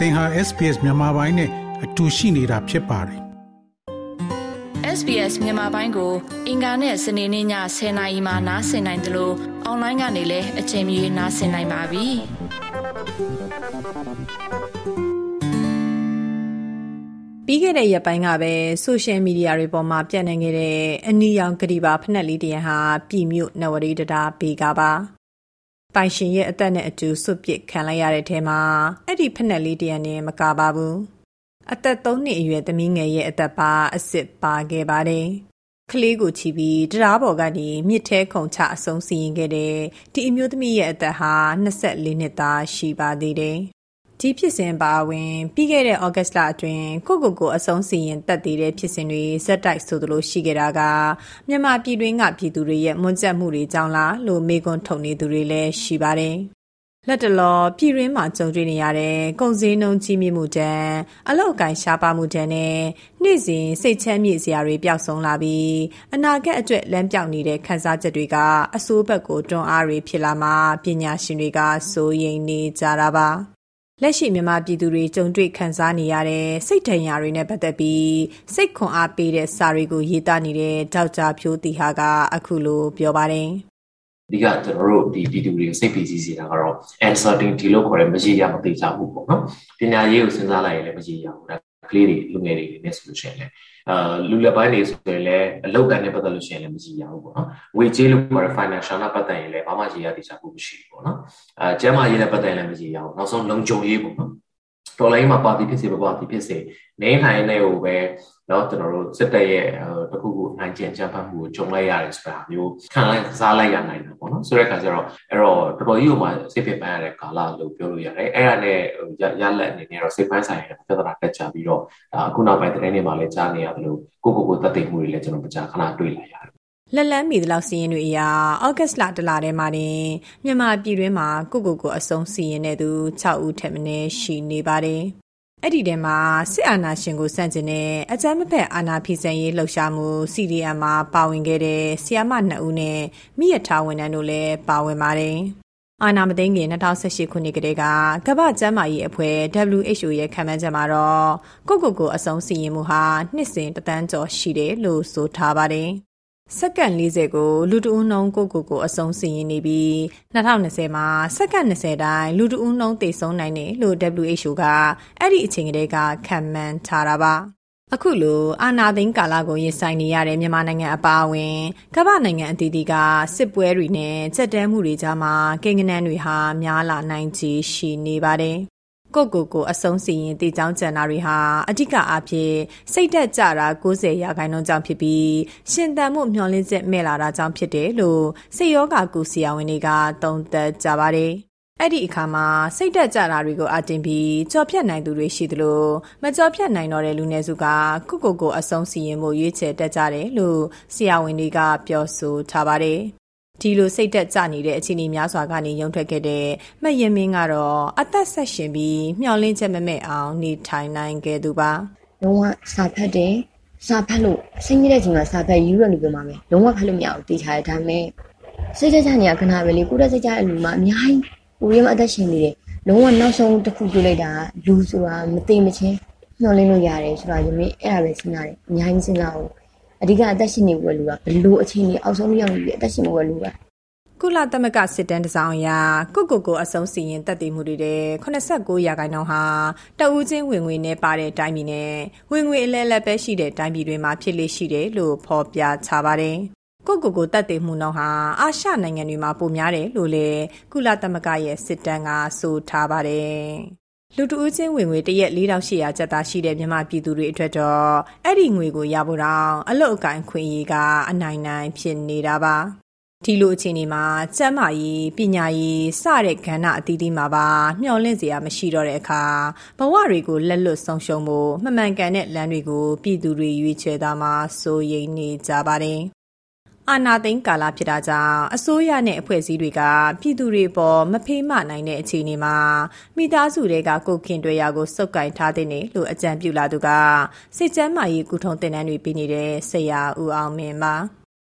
သင်ဟာ SPS မြန်မာပိုင်းနဲ့အတူရှိနေတာဖြစ်ပါတယ် SBS မြန်မာပိုင်းကို အင်ကာနဲ့စနေနေ့ည10:00နာရီမှနားဆင်နိုင်တယ်လို့အွန်လိုင်းကနေလည်းအချိန်မီနားဆင်နိုင်ပါပြီ။ပြီးခဲ့တဲ့ရက်ပိုင်းကပဲဆိုရှယ်မီဒီယာတွေပေါ်မှာပြန့်နှံ့ခဲ့တဲ့အနီရောင်ကတိပါဖက်နှက်လေးတရံဟာပြည်မြို့နဝရီတတာဘေကပါ ပိုင်ရှင်ရဲ့အသက်နဲ့အတူစွတ်ပစ်ခံလိုက်ရတဲ့ထဲမှာအဲ့ဒီဖက်နှက်လေးတရံနဲ့မကပါဘူးအသက်3နှစ်အရွယ်သမီးငယ်ရဲ့အသက်ပါအစ်စ်ပါခဲ့ပါတယ်ကလေးကိုချီပြီးတရားပေါ်ကနေမြစ်ထဲခုန်ချအဆုံးစီရင်ခဲ့တဲ့ဒီအမျိုးသမီးရဲ့အသက်ဟာ24နှစ်သားရှိပါသေးတယ် ဒီဖြစ်စဉ်ပါဝင်ပြီးခဲ့တဲ့ဩဂတ်စ်လအတွင်းကိုကိုကိုအဆုံးစီရင်တက်သေးတဲ့ဖြစ်စဉ်တွေဇက်တိုက်ဆိုသလိုရှိခဲ့တာကမြန်မာပြည်တွင်းကပြည်သူတွေရဲ့မွန်းကျက်မှုတွေကြောင့်လားလို့မေကွန်းထုတ်နေသူတွေလည်းရှိပါတယ်။လက်တလောပြည်ရင်းမှာကြုံတွေ့နေရတဲ့ကုန်စည်နှုန်းကြီးမြင့်မှုတန်းအလောက်ကိုင်းရှားပါမှုတန်းနဲ့နေ့စဉ်စိတ်ချမ်းမြေ့စရာတွေပျောက်ဆုံးလာပြီးအနာဂတ်အတွက်လမ်းပြောင်နေတဲ့ခန်းစားချက်တွေကအဆိုးဘက်ကိုတွန်းအားတွေဖြစ်လာမှပညာရှင်တွေကစိုးရိမ်နေကြတာပါ လက်ရှိမြန်မာပြည်သူတွေကြုံတွေ့ခံစားနေရတဲ့စိတ်ဒဏ်ရာတွေနဲ့ပတ်သက်ပြီးစိတ်ခွန်အားပေးတဲ့စာတွေကိုရေးသားနေတဲ့ဒေါက်တာဖြိုးတီဟာကအခုလိုပြောပါတယ်ဒီကကျွန်တော်တို့ဒီပြည်သူတွေကိုစိတ်ပီစီစေတာကတော့ uncertainty လို့ခေါ်တဲ့မရေရာမသိကြဘူးပေါ့နော်ပညာရေးကိုစဉ်းစားလိုက်ရင်လည်းမရေရာဘူးဒါကလေးတွေလူငယ်တွေနဲ့ဆိုလို့ရှိရင်လည်း အာလူလက်ပိုင်းတွေဆိုရင်လည်းအလောက်ကန်နဲ့ပတ်သက်လို့ရှိရင်လည်းမကြည့်ရဘူးပေါ့နော်ငွေကြေးလို့ခေါ်တဲ့ financial နဲ့ပတ်သက်ရင်လည်းဘာမှကြည့်ရသေးချာဘူးမရှိဘူးပေါ့နော်အဲကျန်းမာရေးနဲ့ပတ်သက်ရင်လည်းမကြည့်ရဘူးနောက်ဆုံးလုံခြုံရေးပေါ့နော်တော်လိုင်းမှာပါတီဖြစ်စေမပါတီဖြစ်စေနေထိုင်နေကိုပဲ เนาะကျွန်တော်တို့စစ်တပ်ရဲ့တခုခုနိုင်ကျင်ချမ်းဖတ်မှုကိုဂျုံလိုက်ရတယ်ဆိုတာမျိုးခံလိုက်စားလိုက်ရနိုင်တာပေါ့နော်ဆိုတဲ့အခါကျတော့အဲ့တော့တော်တော်ကြီးကိုမှစိတ်ဖြစ်ပန်းရတဲ့ကာလလို့ပြောလို့ရတယ်အဲ့ဒါနဲ့ရလက်အနေနဲ့တော့စိတ်ပန်းဆိုင်ရပြဿနာတက်ကြပြီးတော့အခုနောက်ပိုင်းသတင်းတွေမှာလည်းကြားနေရတယ်လို့ကိုကိုကိုတတ်သိမှုတွေလည်းကျွန်တော်မကြာခဏတွေ့လာရတယ်လက်လန်းမီတလောက်စီရင်တွေအရာဩဂတ်လတလထဲမှာတင်မြန်မာပြည်တွင်းမှာကိုကိုကိုအဆုံးစီရင်တဲ့သူ6ဦးထက်မနည်းရှိနေပါတယ်။ အဲ့ဒီထဲမှာစစ်အာဏာရှင်ကိုစန့်ကျင်တဲ့အကြမ်းမဖက်အာဏာဖီဆန်ရေးလှုပ်ရှားမှု CDM မှာပါဝင်ခဲ့တဲ့ဆီယာမ2ဦးနဲ့မိရထားဝန်ထမ်းတို့လည်းပါဝင်ပါတယ်။အာနာမသိန်းခင်2018ခုနှစ်ကတည်းကကမ္ဘာ့ကျန်းမာရေးအဖွဲ့ WHO ရဲ့ခန့်မှန်းချက်မှာတော့ကိုကိုကိုအဆုံးစီရင်မှုဟာနှစ်စဉ်တသန်းကျော်ရှိတယ်လို့ဆိုထားပါတယ်။ စက္ကန့်40ကိုလူတဦးနှုံးကိုကိုကိုအဆုံးစီရင်နေပြီး2020မှာစက္ကန့်20တိုင်းလူတဦးနှုံးသေဆုံးနိုင်တယ်လို့ WHO ကအဲ့ဒီအချိန်ကလေးကခံမှန်းထားတာပါအခုလိုအာနာသိန်းကာလကိုရင်ဆိုင်နေရတဲ့မြန်မာနိုင်ငံအပါအဝင်ကမ္ဘာနိုင်ငံအသီးသီးကစစ်ပွဲတွေနဲ့စက်တဲမှုတွေကြားမှာကိန်းဂဏန်းတွေဟာများလာနိုင်ခြေရှိနေပါတယ် ကိုကိုကိုအဆုံးစီရင်တည်ကြောင်းကြံတာတွေဟာအဓိကအားဖြင့်စိတ်သက်ကြတာ90ရာခိုင်နှုန်းကြောင့်ဖြစ်ပြီးရှင်သန်မှုမျှော်လင့်ချက်မဲ့လာတာကြောင့်ဖြစ်တယ်လို့စိတ်ယောဂကုဆရာဝန်တွေကသုံးသပ်ကြပါတယ်။အဲ့ဒီအခါမှာစိတ်တက်ကြတာတွေကိုအတင်ပြီးကြော်ဖြတ်နိုင်သူတွေရှိသလိုမကြော်ဖြတ်နိုင်တော့တဲ့လူနည်းစုကကိုကိုကိုအဆုံးစီရင်မှုရွေးချယ်တက်ကြတယ်လို့ဆရာဝန်တွေကပြောဆိုထားပါတယ်။ ဒီလိုစိတ်သက်ကြနေတဲ့အခြေအနေများစွာကနေရုံထွက်ခဲ့တဲ့မယင်မင်းကတော့အသက်ဆက်ရှင်ပြီးမျောလင့်ချက်မမဲ့အောင်နေထိုင်နိုင်ခဲ့သူပါလုံးဝစာဖတ်တယ်စာဖတ်လို့စိတ်နေတဲ့ချိန်မှာစာဖတ်ယူရလို့ပြောမှာပဲလုံးဝဖတ်လို့မရဘူးတေးချာတယ်ဒါပေမဲ့စိတ်ကြကြနေရခဏပဲလေကိုယ်တက်စိတ်ကြတဲ့လူမှအများကြီးကိုရမအသက်ရှင်နေတယ်လုံးဝနောက်ဆုံးတစ်ခုပြောလိုက်တာလူဆိုတာမသိမချင်းမျောလင်းလို့ရတယ်ဆိုတာယမင်းအဲ့ဒါပဲစဉ်းစားတယ်အများကြီးစဉ်းစားအောင် အဓိကအသက်ရှင်နေဖို့လူကဘလို့အချိန်ကြီးအောက်ဆုံးရောက်နေပြီအသက်ရှင်ဖို့လူကကုလသမဂ္ဂစစ်တမ်းတစောင်းအရကုကုကိုအဆုံးစီရင်တက်တည်မှုတွေတဲ့89ရာခိုင်နှုန်းဟာတအူးချင်းဝင်ငွေနဲ့ပါတဲ့တိုင်းပြည်နဲ့ဝင်ငွေအလဲလက်ပဲရှိတဲ့တိုင်းပြည်တွေမှာဖြစ်လေရှိတယ်လို့ဖော်ပြချပါတယ်။ကုကုကိုတက်တည်မှုနှုန်းဟာအာရှနိုင်ငံတွေမှာပိုများတယ်လို့လေကုလသမဂ္ဂရဲ့စစ်တမ်းကဆိုထားပါတယ်။ လူတဦးချင်းဝင်ငွေတရက်4800ကျပ်သားရှိတဲ့မြန်မာပြည်သူတွေအတွက်တော့အဲ့ဒီငွေကိုရဖို့တော့အလုတ်အကင်ခွင့်ရေးကအနိုင်နိုင်ဖြစ်နေတာပါဒီလိုအခြေအနေမှာကျန်းမာရေးပညာရေးစတဲ့ကဏ္ဍအသီးသီးမှာပါမျှော်လင့်စရာမရှိတော့တဲ့အခါဘဝတွေကိုလက်လွတ်ဆုံးရှုံးဖို့မမှန်ကန်တဲ့လမ်းတွေကိုပြည်သူတွေရွေးချယ်တာမှာစိုးရိမ်နေကြပါတယ်။ အာနာသိန်းကာလဖြစ်တာကြောင့်အစိုးရနဲ့အဖွဲ့အစည်းတွေကပြည်သူတွေပေါ်မဖေးမနိုင်တဲ့အခြေအနေမှာမိသားစုတွေကကိုခင်တွေရာကိုစုပ်ကင်ထားတဲ့နေလို့အကြံပြုလာသူကစစ်ကျမ်းမာရေးကုထုံတင်တန်းတွေပြီးနေတဲ့ဆရာဦးအောင်မင်းပါ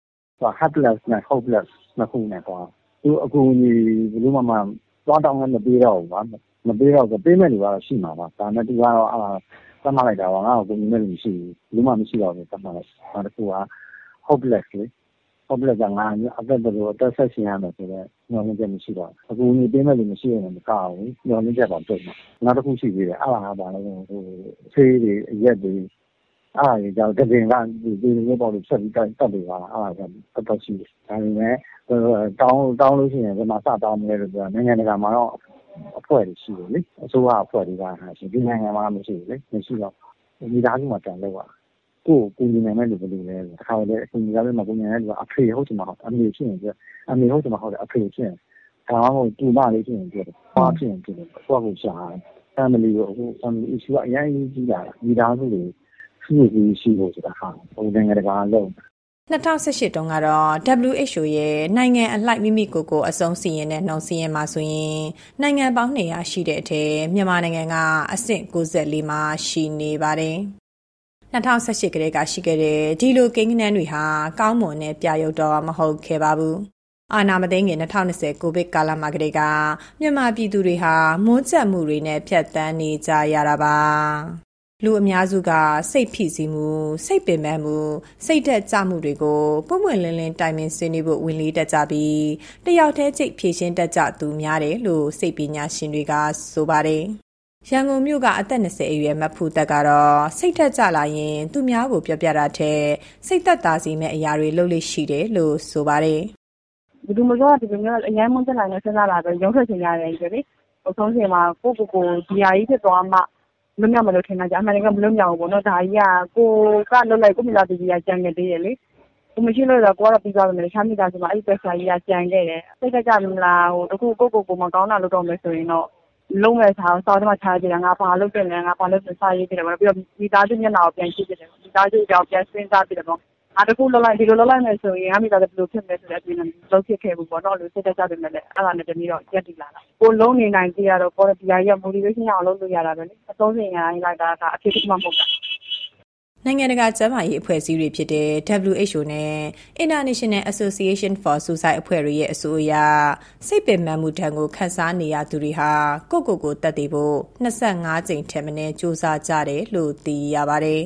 ။ helpless နဲ့ hopeless နှစ်ခုနဲ့ကွာသူအကူအညီဘယ်လိုမှမသွားတောင်းလည်းမပေးတော့ဘူးကွာမပေးတော့ဆိုပေးမဲ့လူကတော့ရှိမှာပါဒါနဲ့သူကတော့အာသတ်မှတ်လိုက်တာပါငါ့ကိုကိုကြီးမဲ့လူမရှိဘူးဘူးမှမရှိတော့ဘူးသတ်မှတ်လိုက်နောက်တစ်ခုက hopeless လေ hopeless ကငါအသက်ဘယ်လို အသက်ဆက်ရှင်ရမယ်ဆိုတော့ညှော်လင့်ချက်မရှိတော့ဘူးအခုနေပေးမဲ့လူမရှိရင်မကောက်ဘူးညှော်လင့်ချက်တော့ပြုတ်မှာနောက်တစ်ခုရှိသေးတယ် အဲ့ဒါက ဘာလဲဟိုဖေးတွေ အရက်တွေအားရကြောင့်တကယ်ကဒီဒီလိုပေါ့လို့ဆက်ပြီးတက်တက်ပြီးပါလားအားရတော့တော့ရှိတယ် ဒါပေမဲ့ တောင်းတောင်းလို့ရှိရင်ဒီမှာစတောင်းမလဲလို့ ပြောနိုင်ငံတကာမှာတော့ အဖွဲ့တွေရှိတယ်လေ အစိုးရအဖွဲ့တွေကဟာရှိဒီနိုင်ငံမှာမရှိဘူးလေ မရှိတော့ဒီသားစုမှာတန်လို့ပါ ကိုကိုညီနိုင်မဲ့လူဘယ်လိုလဲတခါလေအကူညီရမယ့်မကူညီနိုင်တဲ့လူကအဖေဟုတ်ချင်မှာဟုတ်အမေဖြစ်ရင်ပြအမေဟုတ်ချင်မှာဟုတ်တယ်အဖေဖြစ်ရင်ဒါမှမဟုတ်တူမလေးဖြစ်ရင်ပြတယ်ဘာဖြစ်ရင်ပြတယ်ကိုယ့်ကိုရှာ family ကိုအခု family issue ကအရင်ကြီးလာတာမိသားစုတွေရှိရှိရှိဖို့ဆိုတာဟာဟိုနိုင်ငံတကာလုံး2018တုန်းကတော့ WHO ရဲ့နိုင်ငံအလိုက်မိမိကိုယ်ကိုအဆုံးစီရင်တဲ့နှုံစီရင်မှာဆိုရင်နိုင်ငံပေါင်း200ရှိတဲ့အထက်မြန်မာနိုင်ငံကအဆင့်94မှာရှိနေပါတယ်။ 2018ကလေးကရှိခဲ့တဲ့ဒီလိုကိန်းဂဏန်းတွေဟာကောင်းမွန်တဲ့ပြရုပ်တော့မဟုတ်ခဲ့ပါဘူး။အာနာမသိငင်2020ကိုဗစ်ကာလမှာကလေးကမြန်မာပြည်သူတွေဟာမိုးကျပ်မှုတွေနဲ့ဖြတ်တန်းနေကြရတာပါလူအများစုကစိတ်ဖိစီးမှုစိတ်ပင်ပန်းမှုစိတ်သက်ကြမှုတွေကိုပုံမှန်လင်းလင်းတိုင်ပင်ဆွေးနွေးဖို့ဝင်လေးတက်ကြပြီးတယောက်တည်းချိတ်ဖြည့်ရှင်းတက်ကြသူများတယ်လို့စိတ်ပညာရှင်တွေကဆိုပါတယ် ရန်ကုန်မြို့ကအသက်20အရွယ်မဖူတက်ကတော့စိတ်သက်ကြလာရင်သူများကိုပြောပြတာထက်စိတ်သက်သာစီမဲ့အရာတွေလုပ်လို့ရှိတယ်လို့ဆိုပါတယ်ဘယ်သူမှတော့ဒီလိုမျိုးအញ្ញမ်းမွန်းတက်လာနေစဉ်းစားလာတော့ရုံးထွက်ချင်ရတယ်ကြလေအဆုံးစင်မှာကိုကိုကိုဒီဟာကြီးဖြစ်သွားမှလွတ်မြောက်မယ်လို့ထင်တာကြာအမှန်တကယ်မလွတ်မြောက်ဘူးပေါ့နော်ဒါကြီးကကိုကလွတ်လိုက်ကိုမိသားစုကြီးကကြံခဲ့သေးတယ်လေကိုမရှိလို့တော့ကိုကတော့ပြီးသွားပြီလေရှားမိသားစုမှာအဲ့ဒီပက်ဆာကြီးကကြံခဲ့တယ်စိတ်ကကြမလားဟိုတခုကိုကိုကိုမကောင်းတာလုပ်တော့မယ်ဆိုရင်တော့ လုံးမဲ့စားစောင်းတမချားကြတယ်ငါဘာလုပ်တယ်လဲငါဘာလုပ်စစားရေးတယ်ပေါ့ပြီးတော့မိသားစုမျက်နှာကိုပြန်ကြည့်တယ်မိသားစုကြောင့်ပြန်စဉ်းစားပြီးတော့အားတခုလောက်လိုက်ဒီလိုလောက်လိုက်မယ်ဆိုရင်အမိသားစုဘယ်လိုဖြစ်မလဲဆိုတဲ့အပြင်လုံးဖြစ်ခဲ့ဘူးပေါ့နော်လို့စိတ်သက်သာတယ်လည်းအဲ့ဒါနဲ့တမီတော့ရက်တည်လာတာကိုလုံးနေနိုင်သေးရတော့ပေါ်တီယာရဲ့ motivation အောင်လုပ်လို့ရတာပဲလေအသုံးစင်ရတိုင်းလိုက်တာကအဖြစ်တစ်မှမဟုတ်တာ နိုင်ငံတကာကျန်းမာရေးအဖွဲ့အစည်းတွေဖြစ်တဲ့ WHO နဲ့ International Association for Suicide အဖွဲ့တွေရဲ့အဆိုအရစိတ်ပင်ပန်းမှုဒဏ်ကိုခံစားနေရသူတွေဟာကိုယ့်ကိုယ်ကိုတတ်သိဖို့25ကြိမ်ထက်မနည်းစူးစမ်းကြတယ်လို့သိရပါတယ်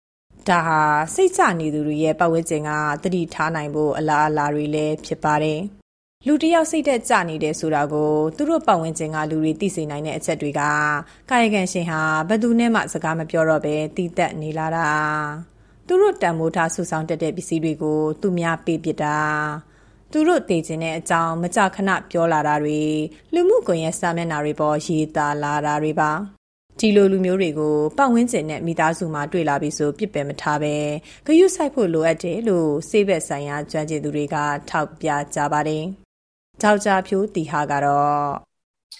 ။ဒါဟာစိတ်ချနေသူတွေရဲ့ပတ်ဝန်းကျင်ကတတိထားနိုင်ဖို့အလားအလာတွေလည်းဖြစ်ပါတယ်။ လူတယောက် စိတ်သက်ကြနေတယ်ဆိုတာကို သူတို့ပတ်ဝန်းကျင်က လူတွေ သိစေနိုင်တဲ့အချက်တွေက ကာယကံရှင်ဟာ ဘယ်သူနဲ့မှ စကားမပြောတော့ဘဲတီးတက်နေလာတာ။သူတို့တန်မိုးထားဆူဆောင်တက်တဲ့ ပစ္စည်းတွေကို သူများပေးပစ်တာ။သူတို့တည်ခြင်းတဲ့အကြောင်း မကြခဏ ပြောလာတာတွေ လူမှုကွန်ရက်စာမျက်နှာတွေပေါ် ရေးသားလာတာတွေပါ။ဒီလိုလူမျိုးတွေကို ပတ်ဝန်းကျင်နဲ့ မိသားစုမှာ တွေ့လာပြီဆိုပြစ်ပယ်မထားပဲဂယုဆိုင်ဖို့ လိုအပ်တယ်လို့စေဘက်ဆိုင်ရာ ကျွမ်းကျင်သူတွေက ထောက်ပြကြပါတယ်။ ကြောက်ကြဖြိုးတီဟာကတော့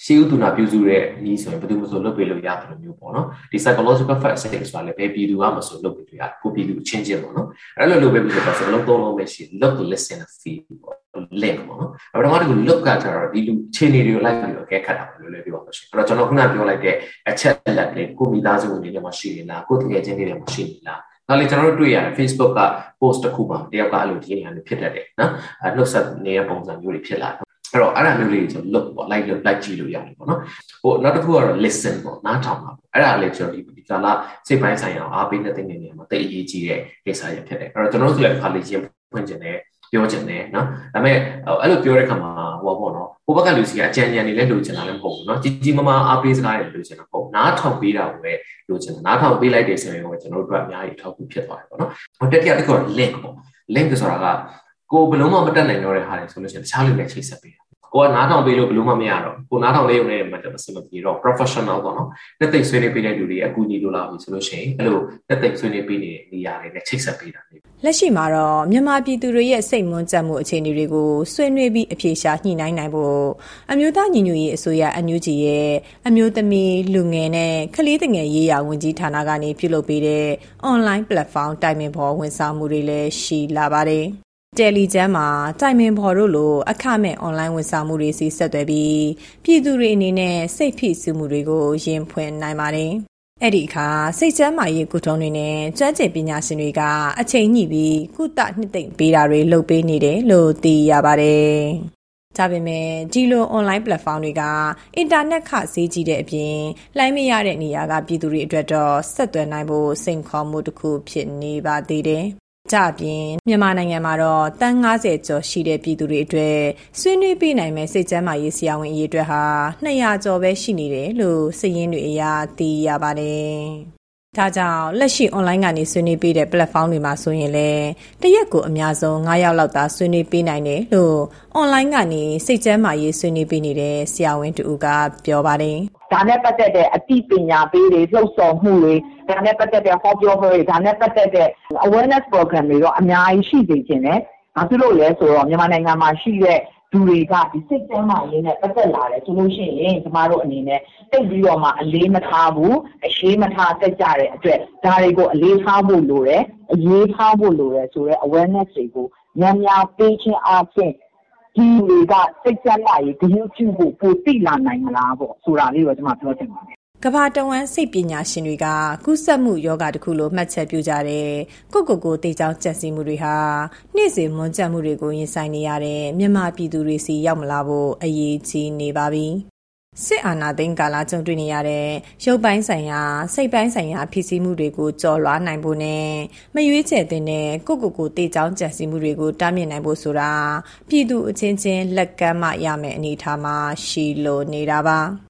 ရှေးဥဒုနာပြုစုတဲ့နီးဆိုရင်ဘယ်သူမှမဆိုလုပ်ပေးလို့ရတယ်လို့မျိုးပေါ့နော်ဒီ psychological first aid ဆိုတာလည်းဘယ်ပြည်သူမှမဆိုလုပ်ပေးလို့ရတယ်ကိုပြည်သူချင်းချင်းပေါ့နော်အဲ့လိုလုပ်ပေးပြီးတော့စကလုံးသုံးလုံးပဲရှိ look listen feel ပေါ့ link ပေါ့နော်အဲ့တော့ဒီ look ကကြတော့ဒီလူချင်းတွေတွေကိုလိုက်ပြီးတော့ကဲခတ်တာလို့လည်းပြောပါလို့ရှိရင်အဲ့တော့ကျွန်တော်ခုနပြောလိုက်တဲ့အချက်လက်လေးကိုမိသားစုဝင်တွေထဲမှာရှိနေလားကိုတကယ်ချင်းတွေထဲမှာရှိနေလားဒါလေကျွန်တော်တို့တွေ့ရတယ် Facebook က post တစ်ခုမှာတယောက်ကအဲ့လိုဒီနေရာမျိုးဖြစ်တတ်တယ်နော်အဲ့နှုတ်ဆက်နေတဲ့ပုံစံမျိုးတွေဖြစ်လာတယ် အဲ့တော့အဲ့ဒါမျိုးလေးကျွန်တော် look ပေါ့ like look like ကြည့်လို့ရတယ်ပေါ့နော်ဟိုနောက်တစ်ခုကတော့ listen ပေါ့နားထောင်တာပေါ့အဲ့ဒါလေးကျွန်တော်ဒီဒီကလာစိတ်ပိုင်းဆိုင်ရာအားပေးတဲ့နေရာမှာတိတ်အရေးကြီးတဲ့ကိစ္စရဖြစ်တယ်အဲ့တော့ကျွန်တော်တို့ဆိုလည်းခါလေးချင်းဖွင့်ကျင်တယ်ပြောချင်တယ်နော်ဒါပေမဲ့အဲ့လိုပြောတဲ့ခါမှာဟိုပေါ့နော်ဟိုဘက်ကလူစီကအကြံဉာဏ်တွေလည်းလိုချင်တာလည်းမဟုတ်ဘူးနော်ကြီးကြီးမားမားအားပေးစကားတွေလိုချင်တာပေါ့နားထောင်ပေးတာကိုပဲလိုချင်တာနားထောင်ပေးလိုက်တယ်ဆိုရင်ကျွန်တော်တို့အတွက်အများကြီးထောက်ကူဖြစ်သွားတယ်ပေါ့နော်ဟိုတက်ကြတစ်ခုက link ပေါ့ link ဆိုတာက ကိုဘလုံးမမတက်နိုင်တော့တဲ့ဟာတွေဆိုလို့ရှိရင်တခြားလူတွေချိတ်ဆက်ပေးတာကိုကနားထောင်ပေးလို့ဘယ်လို့မှမရတော့ကိုနားထောင်လေးရုံနဲ့မှတ်မစမပြေတော့ professional ပေါ့နော်တက်သိဆွေးနွေးပေးတဲ့လူတွေအကူအညီလိုလာပြီဆိုလို့ရှိရင်အဲ့လိုတက်သိဆွေးနွေးပေးနေတဲ့နေရာတွေနဲ့ချိတ်ဆက်ပေးတာလေလက်ရှိမှာတော့မြန်မာပြည်သူတွေရဲ့စိတ်မွန်းကြမှုအခြေအနေတွေကိုဆွေးနွေးပြီးအပြေရှားညှိနှိုင်းနိုင်ဖို့အမျိုးသားညီညွတ်ရေးအစိုးရအန်ယူဂျီရဲ့အမျိုးသမီးလူငယ်နဲ့ကလေးငယ်ရေးရာဝန်ကြီးဌာနကနေပြုလုပ်ပေးတဲ့ online platform တိုင်ပင်ဖော်ဝန်ဆောင်မှုတွေလည်းရှိလာပါတယ် တယ်လီကျမ်းမှာ တိုင်မင်ဖော်တို့လို အခမဲ့ အွန်လိုင်းဝန်ဆောင်မှုတွေစီဆက်သွယ်ပြီး ပြည်သူတွေအနေနဲ့ စိတ်ဖိစီးမှုတွေကို ရင်ဖွင့်နိုင်ပါတယ်။အဲ့ဒီအခါ စိတ်ကျမ်းမာရေး ကုထုံးတွေနဲ့ ကျွမ်းကျင်ပညာရှင်တွေက အချိန်ညှိပြီး ကုသနှစ်သိမ့်ပေးတာတွေ လုပ်ပေးနေတယ်လို့ သိရပါတယ်။ဒါပေမဲ့ ဒီလို online platform တွေက အင်တာနက်ခ ဈေးကြီးတဲ့အပြင်လိုင်းမရတဲ့ နေရာက ပြည်သူတွေအတွက်တော့ ဆက်သွယ်နိုင်ဖို့ စိန်ခေါ်မှုတစ်ခု ဖြစ်နေပါသေးတယ်။ ကြအပြင်မြန်မာနိုင်ငံမှာတော့တန်း90ကျော်ရှိတဲ့ပြည်သူတွေအတွက်ဆွေးနွေးပေးနိုင်မဲ့စိတ်ကျန်းမာရေးဆရာဝန်အရေးအတွက်ဟာ200ကျော်ပဲရှိနေတယ်လို့စည်ရင်းတွေအရသိရပါတယ်။ ဒါကြောင့်လက်ရှိ online ကနေဆွေးနွေးပေးတဲ့ platform တွေမှာဆိုရင်လည်း တရက်ကို အများဆုံး9ယောက်လောက်သာ ဆွေးနွေးပေးနိုင်တယ်လို့ online ကနေ စိတ်ကျန်းမာရေးဆွေးနွေးပေးနေတဲ့ ဆရာဝန်တူကပြောပါတယ်။ဒါနဲ့ပတ်သက်တဲ့အသိပညာပေးတွေ လှုပ်ဆော်မှုတွေ ဒါနဲ့ပတ်သက်တဲ့ ဟောပြောပွဲတွေ ဒါနဲ့ပတ်သက်တဲ့ awareness program တွေတော့ အများကြီးရှိနေခြင်းနဲ့ဘာဖြစ်လို့လဲဆိုတော့ မြန်မာနိုင်ငံမှာရှိတဲ့ လူတွေကဒီစိတ်ကျန်းမာရေးနဲ့ပတ်သက်လာတယ်ဆိုလို့ရှိရင်ကျမတို့အနေနဲ့တိတ်ပြီးတော့မှအလေးမထားဘူးအရှိမထားတက်ကြတဲ့အတွက်ဒါတွေကိုအလေးထားဖို့လိုတယ်အရေးထားဖို့လိုတယ်ဆိုတော့ awareness တွေကိုများများပေးခြင်းအပြင်ဒီတွေကစိတ်ကျန်းမာရေးဂရုပြုဖို့ပိုသိလာနိုင်မလားပေါ့ဆိုတာလေးတော့ကျွန်မပြောချင်ပါတယ် ကဘာတဝမ်းစိတ်ပညာရှင်တွေကကုသမှုယောဂတစ်ခုလိုမှတ်ချက်ပြုကြတဲ့ကိုကိုကိုတေချောင်းကြက်စီမှုတွေဟာနေ့စဉ်မွန်းကြက်မှုတွေကိုရင်ဆိုင်နေရတဲ့မြန်မာပြည်သူတွေစီရောက်မလာဖို့အရေးကြီးနေပါပြီ။စစ်အာဏာသိမ်းကာလကြုံတွေ့နေရတဲ့ရုပ်ပိုင်းဆိုင်ရာစိတ်ပိုင်းဆိုင်ရာဖြစ်စည်းမှုတွေကိုကြော်လွှားနိုင်ဖို့နဲ့မရွေးချယ်တဲ့ကိုကိုကိုတေချောင်းကြက်စီမှုတွေကိုတားမြစ်နိုင်ဖို့ဆိုတာပြည်သူအချင်းချင်းလက်ကမ်းမှရမယ်အနေထားမှာရှိလိုနေတာပါ။